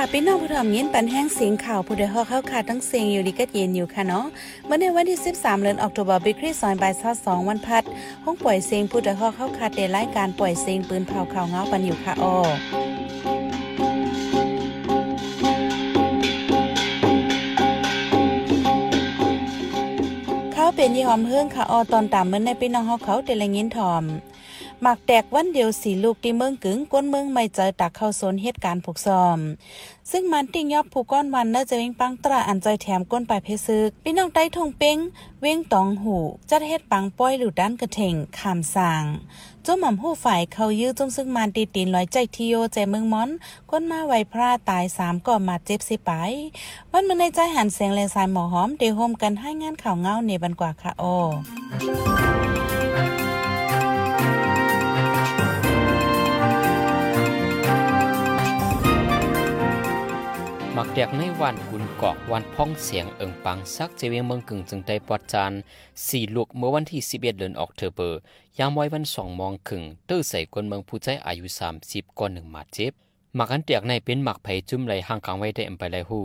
ค่ะพี่น้องผู้ทอมยินปันแห้งเสียงข่าวผู้ใดฮอกเข้าค่ะทั้งเสียงอยู่ดีก็เย็นอยู่ค่ะเนาะเมื่อในวันที่ 13เดือนออกตุลาบิคริสซอยบายซอสองวันพัดห้องปล่อยเสียงผู้ใดฮอกเข้าค่ะเดรายการปล่อยเสียงปืนเผาข่าวเงาปันอยู่ค่ะออเขาเป็นยี่หอมเฮืองค่ะออตอนตามเมื่อในพี่น้องเฮาเขาเดลยินทอม หมักแตกวันเดียวสีลูกที่เมืองกึ๋งก้นเมืองไม่เจอตักเข้าโซนเหตุการณ์ผูกซอม ซึ่งมันติ้งยอบผูกก้อนวันน่าจะเว้งปังตราอันใจแถมก้นไปเพซึกพี่น้องใต้ทงเป้งเว้งตองหูจัดเฮ็ดปังป้อยหลุดด้านกระเถงขามสางจ้หม่อมผู้ฝ่ายเขายื้อจมซึ่งมันตีตีนลอยใจทิโยใจเมืองม้อนก้นมาไวพระตายสามก่อมาเจ็บสิไปวันมันในใจหันเสียงเลสายหมอหอมเดโฮมกันให้งานข่าวเงาในบันกว่าค่ะโอ มักแดกในวันกุนกอกวันพ้องเสียงเอิงปังซักเจเวียงเมืองกึ่งจึงได้ปอดจานสี่ลูกเมื่อวันที่ 11 เดือนออกเทอเบอร์ยามไว้วันสองมองครึ่งเตื้อใส่คนเมืองผู้ใจอายุ 30ก่อนหนึ่งมาเจ็บหมักอันแตกในเป็นหมักไผ่จุ่มไหลห่างกลางไว้ได้อำไปไหลหู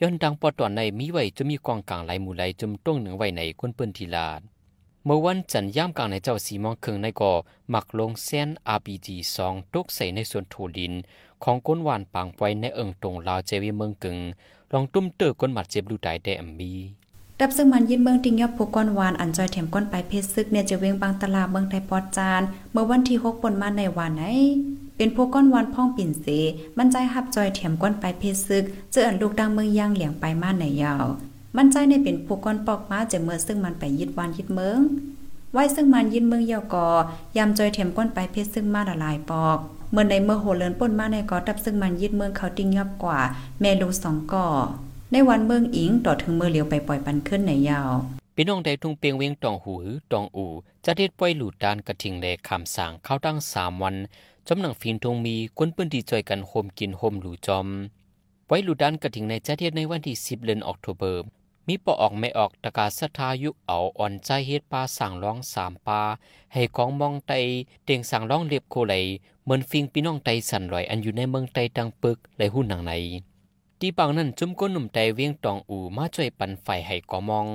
ย้อนดังปอดตอนในมีไว้จะมีกองกลางไหลหมู่ไหลจุ่มต้งหนึ่งไว้ในคนเปิ้นทีลาดเมื่อวันจันทร์ย่ามกลางในเจ้าสีมองครึ่งในก่อมักลงเส้น RPG 2ตกใส่ในส่วนโถดิน ของก้นหวานปางไว้ในเอิงตรงลาวเจวีเมืองกึงลองตุ้มเตอก้นหมัดเจ็บลูตายได้อำมีดับซึ่งมันยินเมืองติงยอบผูกก้อนวานอันจอยแถมก้อนไปเพชรซึกเนี่ยจะเวงบางตลาดเมืองไทยปอดจานเมื่อวันที่6ปนมาในวันไหนเป็นพวกก้อนวานพ่องปิ่นเส มันใจหับจอยแถมก้อนไปเพชรซึก เจออันลูกดังเมืองย่างเหลียงไปมาในยาว มันใจในเป็นพวกก้อนปอกมาจะเมื่อซึ่งมันไปยึดวานยึดเมือง ไว้ซึ่งมันยินเมืองเยาวกอยามจอยแถมก้อนไปเพชรซึ่งมาละลายปอก เมื่อในเมื่อโหเลินป่นมาในกอดับซึ่งมันยึดเมืองเขาติ้งยอบกว่า แม่ลูสองก่อ ในวันเมืองอิงต่อถึงเมื่อเหลียวไปปล่อยปันขึ้นในยาวพี่น้องได้ทุ่งเปียงเวียงตองหูตองอูจะเด็ดปล่อยหลูดดานกระทิงแลคำสางเข้าตั้งสามวันจำหนังฟินทงมีคนปื้นที่จอยกันโฮมกินโฮมหลูจอมไว้หลูดดานกระทิงในจะเด็ดในวันที่10เดือนออกโทเบอร์ มีปอออกไม่ออกตะกาศรัทธายุเอาอ่อนใจเฮ็ดปลาสั่งร้องสามปลาให้ของมองไตเตียงสั่งร้องเรียบโคไหลเหมือนฟิงพี่น้องไตสั่นลอยอันอยู่ในเมืองไตดังปึกไหลหุ่นหนังในที่ปังนั้นจุ้มก้นหนุ่มไตเวียงตองอูมาช่วยปันไฟให้กอมอง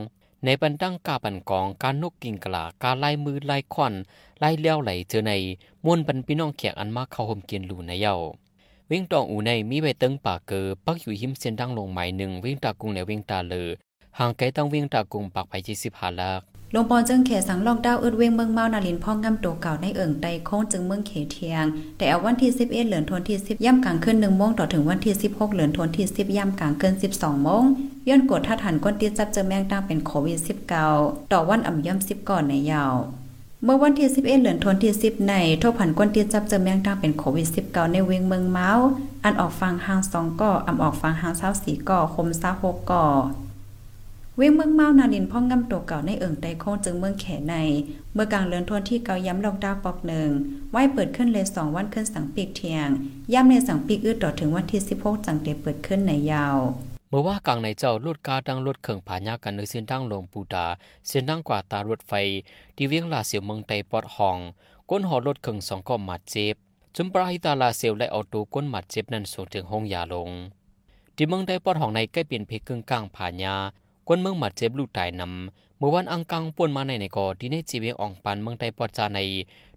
ในบันดังกาปันกองการนกกิงกลาการลายมือลายควันลายเลี้ยวไหลเจอในมวนปันพี่น้องแขกอันมาเข้าห่มเกินหลูในเย้าเวียงตองอูในมีใบเติงป่าเกอปักอยู่หิมเส้นดังลงหมายหนึ่งเวียงตากุงและเวียงตาเลอ หางไกตั้งเวียงตากุงปากไผ่ยี่สิบหาลักลงปอนจึงเขสังลอกดาวอึดเวงเมืองเมานาลินพ่องงำตัวเก่าในเอิ่งไตโค้งจึงเมืองเขเทียง แต่เอาวันที่11เหลือนทวนที่10ย่ำกลางขึ้น1โมงต่อถึงวันที่ 16 เหลือนทวนที่ 10ย่ำกลางขึ้น12โมงย้อนกดท่าฐานก้นตีจับเจอแมงดังเป็นโควิด19ต่อวันอ่ำย่ำ10ก่อนในยาวเมื่อวันที่ 11 เหลือนทวนที่ 10 ในทบผันก้นตีจับเจอแมงดังเป็นโควิด19ในเวงเมืองเมาอันออกฟังหาง2ก่ออ่ำออกฟังหาง24ก่อคม26ก่อ เวียงเมืองเมานาลินพ่องงำตัวเก่าในเอิ่งไตโค้งจึงเมืองแขใน เมื่อกลางเลือนทวนที่เกาย้ำลอกดาวปอกหนึ่งไหวเปิดขึ้นเลยสองวันขึ้นสังปีกเทียง ย่ำในสังปีกอื้อต่อถึงวันที่16จังเตเปิดขึ้นในยาวเมื่อว่ากลางในเจ้าลดกาดังลดเข่งผายากันในเส้นทางลงปูตาเส้นทางกว่าตารถไฟ ที่เวียงลาเสียวเมืองไตปอดห้อง ก้นหอรถเข่งสองก็มัดเจ็บจุมปราหิตาลาเซลและเอาตัวก้นหมัดเจ็บนั้นส่งถึงห้องยาลงที่เมืองไตปอดห้องในใกล้เปลี่ยนเพกึ่งกลางผายา ก้นเมืองหมัดเจ็บลูกตายนำเมื่อวันอังกังป่วนมาในในกอที่ในจีเวีอ่องปันเมืองไตปอจาใน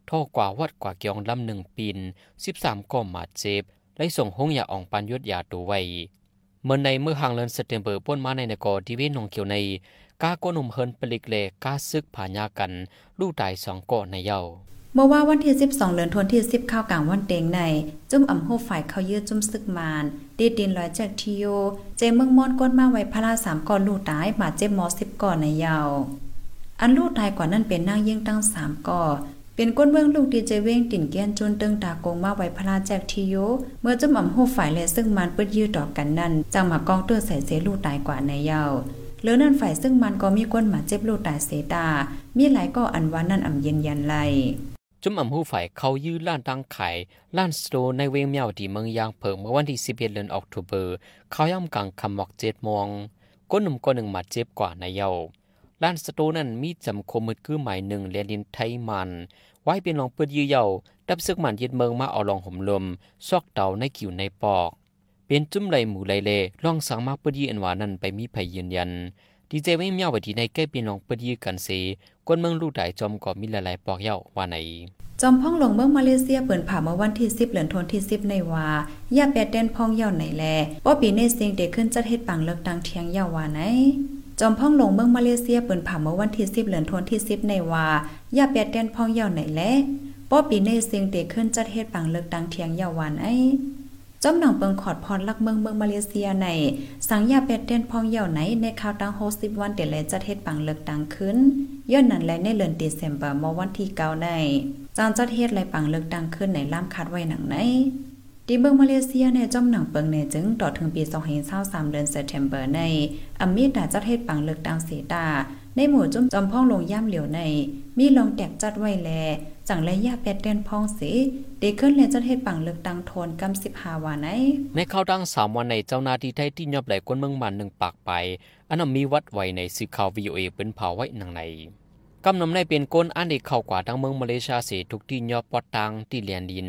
ท่อกว่าวัดกว่าเกียงลำหนึ่งปีนสิบสามก็หมัดเจ็บไล่ส่งห้องยาอ่องปันยดยาตัวไว้เมื่อในเมื่อห่างเลินสเตมเบอร์ป้นมาในในกอที่เวนองเขียวในกาโกนุมเฮินปลิกเลกาซึกผายากัน ลูกตายสองก่อในเย้า เมื่อว่าวันที่ 12 เดือนทวนที่10ข้าวกลางวันเตงใน จุ่มอ่ำโฮฝ่ายเขายืดจุ่มซึกมานดีดินลอยจากทิโย เจเมืองมอนก้นมาไว้พระราสามก่อนลูกตายมาเจ็บมอ10ก่อนในยาว อันลูกตายกว่านั้นเป็นนางยิ่งตั้งสามก่อเป็นก้นเมืองลูกดีเจเว้งติ่นเกี้ยนจนตึงตากงมาไว้พระราแจกทิโย เมื่อจุ่มอ่ำโฮฝ่ายและซึ่งมันปิดยืดต่อกันนั้นจังมากองตัวใส่เสลูกตายกว่าในยาวเหลือนั่นฝ่ายซึ่งมันก็มีก้นหมาเจ็บลูกตายเสตามีหลายก็อันว่านั่นอ่ำเย็นยันไล จุ่มอ่ำหูฝ่ายเขายื้อล้านตังไข่ล้านสโตในเวงเมียวที่เมืองยางเพิงเมื่อวันที่11เดือนออกตุเบอร์เขาย่ำกลางคำหมอกเจ็ดมองก้นหนุ่มก้นหนึ่งมัดเจ็บกว่าในเยาล้านสโตนั้นมีจำคมมืดคือหมายหนึ่งเรียนดินไทยมัน ไว้เป็นรองเปิดยื้อเยาดับซึกมันยึดเมืองมาเอาลองห่มลม ซอกเต่าในขิวในปอก เป็นจุ่มไหลหมูไหลเลล่องสังมาปดีอันวานั้นไปมีไผยืนยัน ดีเจไม่มีเอาไว้ที่ในแก้พี่น้องปดีกันเสกวนเมืองลูกไดจอมก็มีหลายๆปอกเย้าว่าไหนจอมพ่องลงเมืองมาเลเซียเปิดผ่าเมื่อวันที่ 10เหลือนทนที่ 10 ในว่าย่าแปดเต้นพ่องเย่าไหนแลป้อปีในเสียงเด็กขึ้นจัดเฮ็ดปังเลิกดังเทียงเย่าว่าไหนจอมพ่องลงเมืองมาเลเซียเปิดผ่าเมื่อวันที่ 10เหลือนทนที่ 10 ในว่าย่าแปดเต้นพ่องเย่าไหนแลป้อปีในเสียงเด็กขึ้นจัดเฮ็ดปังเลิกดังเทียงเย่าว่าไหน จอมหนังเปิงขอดพรลักเมืองเมืองมาเลเซียใน สังยาเป็ดเต้นพองเหย่าไหนในข่าวตังโฮสิบวันเดลจัดเฮ็ดปังเลิกดังขึ้นย้อนนั้นและในเดือนเดซ ember มวันที่9ได้จานจัดเฮ็ดไรปังเลิกดังขึ้นในล่ามคาดไว้หนังไหนดีเมืองมาเลเซียในจอมหนังเปิงในจึงต่อถึงปี2023เดือนเซปเทมเบอร์ในอเมริกาจัดเฮ็ดปังเลิกดังเสตา ในหมู่จุ่มจอมพ่องลงย่ำเหลียวใน มีลองแตกจัดไว้แล จังและยาแปดเดนพองสีเด็กขึ้นเลยจัดเฮ็ดปังเลือกดังโทนกำสิบหาวันไหนในเข้าดังสามวันในเจ้านาที่ไทยที่ยอบไหลกวนเมืองมันหนึ่งปากไป อันนั้นมีวัดไว้ในสื่อข่าววีโอเอเป็นเผาไว้หนังในกำนำในเป็นก้นอันเด็กเข้ากว่าดังเมืองมาเลเซียเสียทุกที่ยอบปอดตังที่เลียนดิน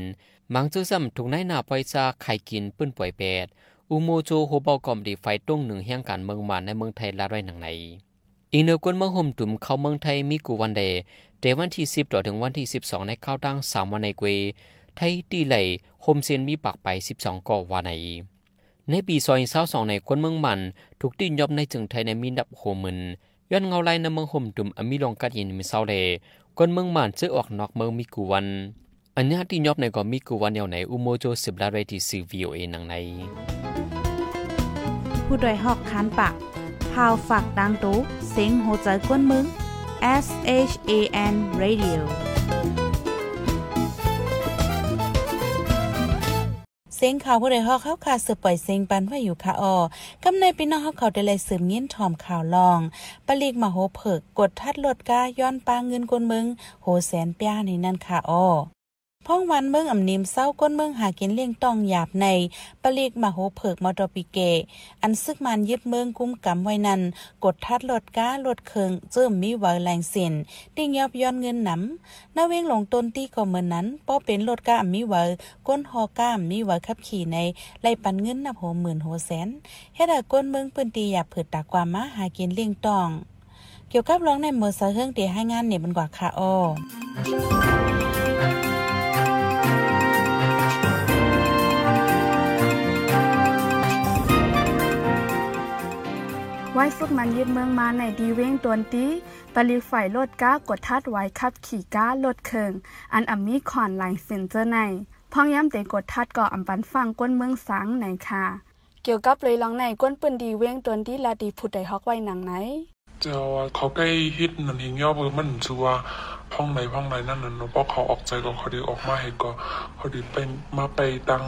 มังจื้อซ้ำถูกนายนาไปซาไข่กินปื้นป่วยแปดอุโมโจโฮเบากอมดีไฟต้งหนึ่งแห่งการเมืองมันในเมืองไทยลาไว้หนังใน อีเนอร์กวนเมืองห่มตุ่มเข้าเมืองไทยมีกูวันเดเดวันที่ 10ต่อถึงวันที่ 12 ในข้าวตั้ง3วันในเกวไทยตีไหลโฮมเซียนมีปากไป 12ก่อวันในในปีซอยเศร้าสองในคนเมืองมัน ถูกตีนยอบในจึงไทยในมีดับโฮมึนย้อนเงาไลในเมืองห่มตุ่มอมีลองกัดยินมีเศร้าเลคนเมืองมันซื้อออกนอกเมืองมีกูวัน อันนี้ที่ยอบในก็มีกูวันเดียวในอุโมโจสิบลาเรที่ซีวีโอเอนังในผู้โดยหอกคานปาก พาวฝากดังตู้เสียงโหใจกวนมึง S H A N Radio เสียงข่าวผู้ใดฮอกเข้าคาสืบปล่อยเสียงปันว่าอยู่ค่ะออกำในพี่น้องเขาได้เลยสืบเงี้ยนถอมข่าวลอง ปลีกมาโหเผิกกดทัดลดกาย้อนปางเงินกวนมืองโหแสนเปียในนั่นค่ะออ พ่องวันเมืองอ่ำนิมเศร้าก้นเมืองหากินเลี้ยงต้องหยาบในปลีกมาโหเผิกมอตอปิเก อันซึกมันยึดเมืองกุ้มกำไว้นั้น กดทัดลดก้าลดเคิงเจิมมีไหวแรงสินติ้งยอบย้อนเงินหนำนาเวงหลงต้นตี้ก็เหมือนนั้นป้อเป็นลดก้ามีไหวก้นหอก้ามมีไหวขับขี่ในไล่ปันเงินนับโหหมื่นโหแสนเฮ็ดให้ก้นเมืองปืนตีหยาบเผิดตากว่ามาหากินเลี้ยงต้องเกี่ยวกับร้องในเมื่อสะเฮืองเตีให้งานเนี่ยมันกว่าค่ะอ้อ ไว้ฝึกมันยึดเมืองมาในดีเว้งตวนตีปลีไฟลดก้ากดทัดไว้ขับขี่ก้าลดเคิง อันอัมมีคอนไลน์เซนเจอร์ในพองย้ำเตกดทัดก่ออำปันฟังก้นเมืองสังไหนค่ะ เกี่ยวกับเลยลองในก้นปืนดีเว้งตวนตีลาดีผุดไดฮอกไว้หนังไหนเจ้าเขาใกล้ฮิตนันเองย่อเบอร์มันชัวห้องไหนห้องไหนนั่นน่ะเนาะเพราะเขาออกใจก็เขาดีออกมาให้ก็เขาดีไปมาไปตัง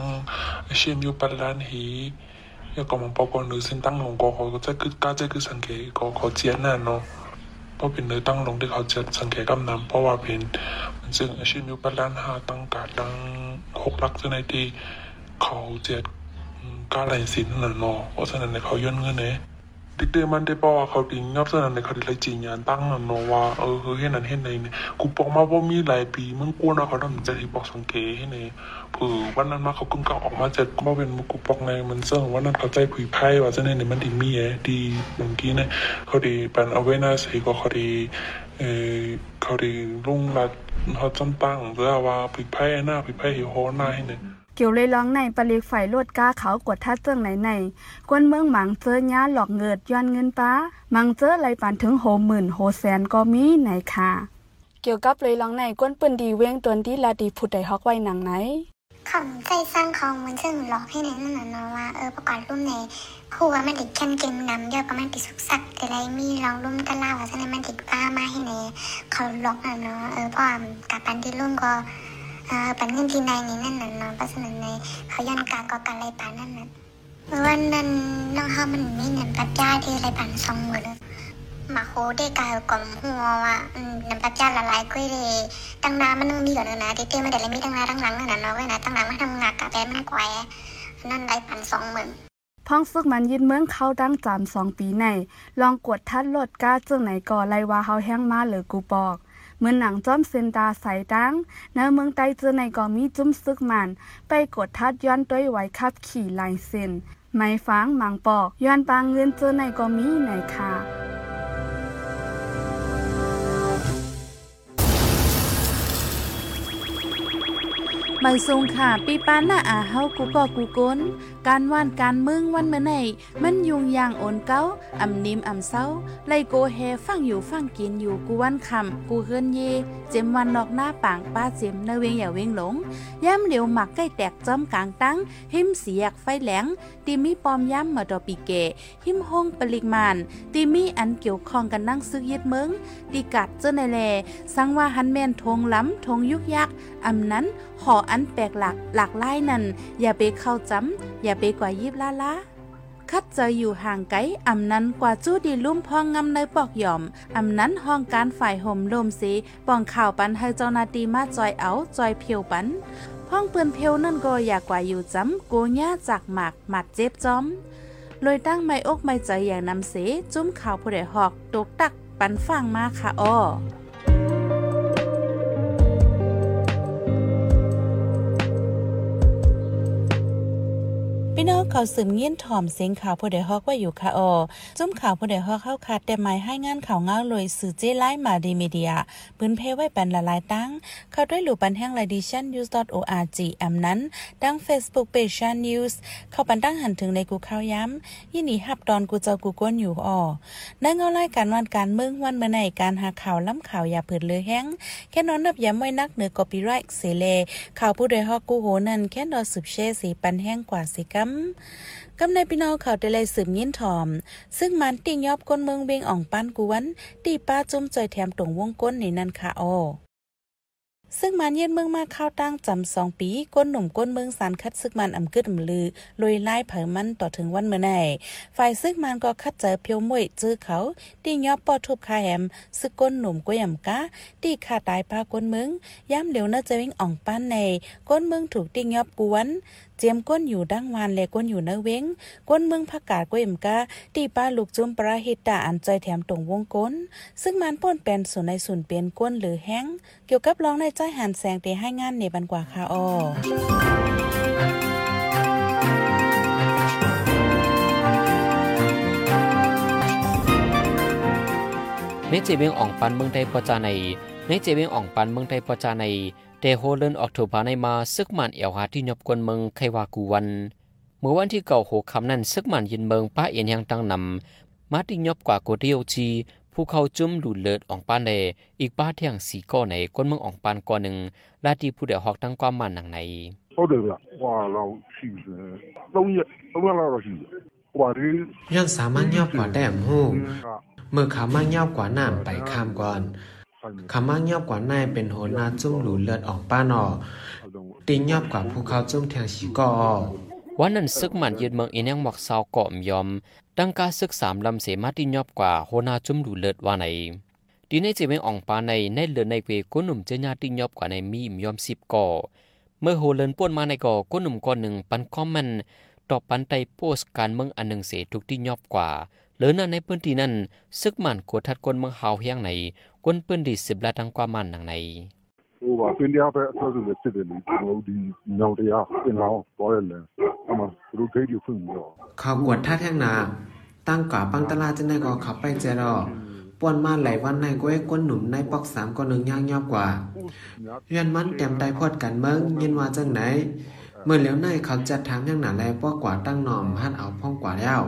เชียนอยู่ปัลลานหี 一个网报告女性灯笼过后，即系家姐叫神奇个个节呢咯。嗰边女灯笼的后节神奇咁南波话边，ซึ่งอาชีพอยู่บ้านห้าตั้งกาตั้งหกลักษณะที่เขาเจ็ดการไหลสินนั่นเนาะเพราะฉะนั้นเขาย้อนเงินเนี่ย ดิเดมันได้บอกว่าเขาดิงยอบสนันในเขาดิเลยจีนยานตั้งนนว่าเออเห็นนั่นเห็นในเนี่ยกูบอกมาว่ามีหลายปีมึงกวนเขาทำใจที่บอกสังเกตให้ในผือวันนั้นมาเขากึ่งก็ออกมาเจ็ดก็เป็นมุกูปอกในมันเสื่อวันนั้นเขาใจผุยไพ่ว่าจะในเนี่ยมันดีมีเอดีเมื่อกี้เนี่ยเขาดีเป็นเอาไว้หน้าสีก็เขาดีเออเขาดีลุงรัดเขาจำตั้งเพื่อว่าผุยไพ่หน้าผุยไพ่หิวโหหน้าให้เนี่ย เกี่ยวเลยร้องในปลีกไฟลวดก้าเขากดท่าเจิงไหนในกวนเมืองหมังเจอญ่าหลอกเงิดย้อนเงินป้ามังเจอไรปานถึงโหหมื่นโหแสนก็มีไหนค่ะ เกี่ยวกับเลยร้องในกวนปืนดีเว้งตัวที่ลาดีผุดได้ฮอกไว้หนังไหนคำใจสร้างของมันซึ่งหลอกให้ในนั่นน่ะว่าเออประกอบรุ่มในครูว่ามันติดแค่เกมนำเยอะก็มันติดสุกสักแต่ไรมีลองรุ่มตะล่าว่าฉะนั้นมันติดป้ามาให้ในเขาหลอกอะเนาะเออพอกับปันที่รุ่มก็ ปันเงินที่ในนี่นั่นน่ะเนาะเพราะฉะนั้นในเขาย้อนการก็การไรปานนั่นน่ะวันนั้นน้องเฮามันมีเงินปัจจัยที่ไรปานสองหมื่นมาโคได้กายกลมหัวว่าน้ำปัจจัยละลายกุ้ยเลยตั้งน้ำมันนึงมีก่อนนะที่เต้ไม่ได้เลยมีตั้งน้ำตั้งหลังนั่นเนาะเว้ยนะตั้งน้ำมันทำงานกับแบมันแกวนั่นไรพันสองหมื่นพ้องฝึกมันยินเมืองเข้าดั้งจามสองปีใน ลองกวดทัดลดก้าจึงไหนก่อไรว่าเฮาแห้งมาหรือกูปอก เหมือนหนังจ้อมเซนตาใสดังในเมืองไต้เจอในก็มีจุ้มซึกมันไปกดทัดย้อนต้วยไว้ขับขี่ลายเส้นไม้ฟางมังปอกย้อนปางเงินเจอในก็มีในค่ะ ม่ทรงค่ะปีปานหน้าอาเฮากูก็กูก้นการว่านการมึงวันเมื่อไหนมันยุงยางโอนเก้าอ่ำนิมอ่ำเศร้าไลโกเฮฟังอยู่ฟังกินอยู่กูวันคำกูเฮิรนเย เจมวันนอกหน้าปางป้าเจมเนเวงอย่าเวงหลงย่ำเหลียวหมักใกล้แตกจอมกลางตั้ง หิมเสียกไฟแหลงตีมีปอมย่ำมาดอปีเก หิมห้องปริมานตีมีอันเกี่ยวข้องกันนั่งซึกยึดเมืองตีกัดเจ้าในแลสังว่าหันแม่นทงล้ำทงยุกยักอ่ำนั้นหออันแปลกหลักหลากหลายนั่นอย่าไปเข้าจำอย่าไปกว่ายิบล้าล้าคัดเจออยู่ห่างไกลอำนั้นกว่าจู้ดีลุ่มพองงำในปอกหย่อมอำนั้นห้องการฝ่ายห่มลมสีป้องข่าวปันให้เจ้านาตีมาจอยเอาจอยเพียวปันห้องเปืนเพียวนั่นก็อยากกว่าอยู่จำโกญ่าจากหมากหมัดเจ็บจอมเลยตั้งไม่อกไม่ใจอย่างนำเส จุ้มข่าวผู้ใดหอกตกตักปันฟังมาค่ะอ้อ พี่น้องเขาสืมเงี้ยนถ่อมเสียงข่าวผู้ใดฮอกว่าอยู่ค่ะออจุ้มข่าวผู้ใดฮอกเข้าคัดแต่หมายให้งานข่าวเงาเลยสื่อเจไลมาดีมีเดียปืนเพไว้เป็นละลายตั้ง เข้าด้วยหลู่ปันแห้งไลดิชัน news.org แอมนั้น ดัง Facebook page ชัน news เข้าปันตั้งหันถึงในกูข่าวย้ำยี่หนี่ฮับตอนกูเจ้ากูก้นอยู่อ่อในเงาไล่การวันการเมืองวันเมื่อไหนการหาข่าวล้ำข่าวอย่าเผิดเลยแห้งแค่นอนนับย้ำไว้นักเหนือกอปีไรต์เสเลข่าวผู้ใดฮอกกูโหนั่นแค่นอสืบเช่สีปันแห้งกว่าสิกัมกำในพี่น้องเขาได้เลยสืบยินถอม ซึ่งมันติ่งยอบก้นเมืองเวงอ่องปั้นกวนตีป้าจุ่มจอยแถมตรงวงก้นในนั้นค่ะอ้อซึ่งมันเย็นเมืองมาเข้าตั้งจำสองปี ก้นหนุ่มก้นเมืองสารคัดซึกมันอำกึดอำลือลอยไล่เผยมันต่อถึงวันเมื่อไหนฝ่ายซึกมันก็คัดเจอเพียวมวยจื้อเขาตียอบปอทุบคาแหมซึกก้นหนุ่มก็ยำกะตีขาตายปาก้นเมืองย้ำเหลียวน่าจะวิ่งอ่องปั้นในก้นเมืองถูกตียอบกวนเจียมก้นอยู่ดั้งวานและก้นอยู่เนเว้งก้นเมืองผักกาดก้ยมกาตีป้าลูกจุ่มปราหิตาอันใจแถมตรงวงก้น ซึ่งมันป้นเป็นส่วนในส่วนเปลี่ยนก้นหรือแห้ง เกี่ยวกับร้องในใจหันแสงเตให้งานในบันกว่าค่ะอ้อในเจเวงอ่องปันเมืองไทยปอจาในในเจเวงอ่องปันเมืองไทยปอจาใน แต่โฮเลนออกโทพาในมาซึกมันเอวหาที่ยบกวนเมืองไควากูวันเมื่อวันที่เก่าโหคำนั้นซึกมันยินเมืองป้าเอียนยังตั้งนำมาที่ยบกว่าโกเดียวจีผู้เขาจุ่มหลุดเลิดอองปานเลอีกป้าเที่ยงสีก้อนไนก้นเมืองอองปานก้อนหนึ่งลาที่ผู้เดียวหอกตั้งความมันหนังไหนเขาเดือดว่าเราชีวิตเราเนี่ยเราเราชีวิตยัอนสามารถยอบกว่าแต้มหูเมื่อขามาเงบกว่าน้ำไปข้ามก่อน คำว่ายอบกว่าในเป็นโหนาจุ้มหลูเลือดออกป้านอตียอบกว่าภูเขาจุ้มแทงชีกอวันนั้นซึกมันยืดเมืองอินยังหมอกเศร้าเกาะมยอม ดังการซึกสามลำเสมาที่ยอบกว่าโหนาจุ้มหลูเลือดว่าไหนดีในเจเมงอองปาในในเลือในเวก้นหนุ่มเจญาตียอบกว่าในมีมยอมสิบก่อเมื่อโฮเลินป่วนมาในก่อก้นหนุ่มก้อนหนึ่งปันคอมมันตอบปันไตโพสการเมืองอันหนึ่งเสทุกที่ยอบกว่า หรือนั้นในพื้นที่นั้นซึกมันกดทัดกนเมืองเฮาเฮียงไหนกวนพื้นที่สิบละดังความมันหนังไหนว่าพื้นที่เอาไปตัวสุสิบเลยเราดีเราดีอ่เป็นเราปล่อยเลยอามารู้เคยอยู่พึ่งเราเขากวดทัดแห่งนาตั้งกว่าปังตลาดจะได้ก็ขับไปเจรอป่วนมาหลายวันในก้อยก้นหนุ่มในปอกสามก็หนึ่งย่างยอบกว่าเรียนมันเต็มใจพอดกันเมืองยินว่าจังไหนเมื่อแลี้วในเขาจัดทางย่างหนาแลป้อกว่าตั้งนอมหันเอาพ่องกว่าแล้ว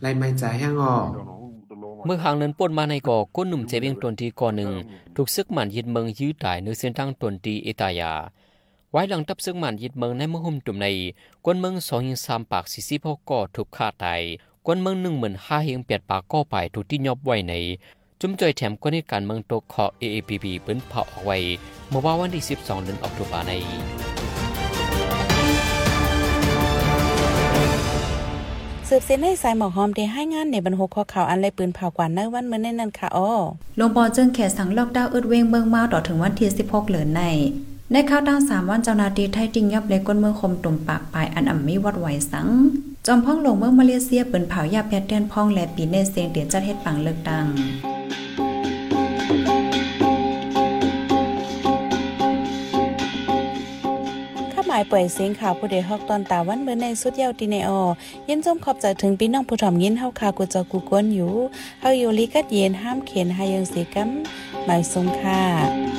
ไล่ไม่ใจแห้งออกเมื่อหางเนินป่นมาในก่อก้นหนุ่มเจเบียงตนทีก่อหนึ่งถูกซึกหมันยึดเมืองยื้อตายในเส้นทางตนตีเอตายา ไว้หลังทับซึกหมันยึดเมืองในเมืองหุ่มตุ่มในกวนเมืองสองยิงสามปากสี่สิบหกก่อถูกฆ่าตายกวนเมืองหนึ่งหมื่นห้าเฮงเปียดปากก่อไปถูกที่ยอบไว้ใน จุ่มจ่อยแถมกวนในการเมืองตกขอ AAPP เปิ้นเผาออกไว้ เมื่อว่าวันที่12เดือนออกตุลาใน สืบเส้นให้สายหมอกหอมได้ให้งานในบรรหกข้อข่าวอันไรปืนเผากว่าในวันเมื่อในนั้นค่ะอ้อลงปอจึงแขสังล็อกดาวน์อึดเวงเมืองมาต่อถึงวันที่16เหลือในในข้าวตั้ง3วันเจ้านาทีไทยติงยับเล็กก้นเมืองคมตุ่มปากปลายอันอ่ำมิวัดไหวสัง จอมพ้องลงเมืองมาเลเซียเปินเผายาแพทเตียนพ้องและปีเนเซียงเดียนจัดเฮ็ดปังเลือกตังายป่วยเสียงข่าวผู้ใดฮอกตอนตาวันเมื่อในสุดยาวตีในออยินจมขอบใจถึงพี่น้องผู้ถ่อมยินเฮาคากูจอกูกวนอยู่เฮาอยู่ลิกัดเย็นห้ามเข็นหายังเสียกัมหมายสงค่ะ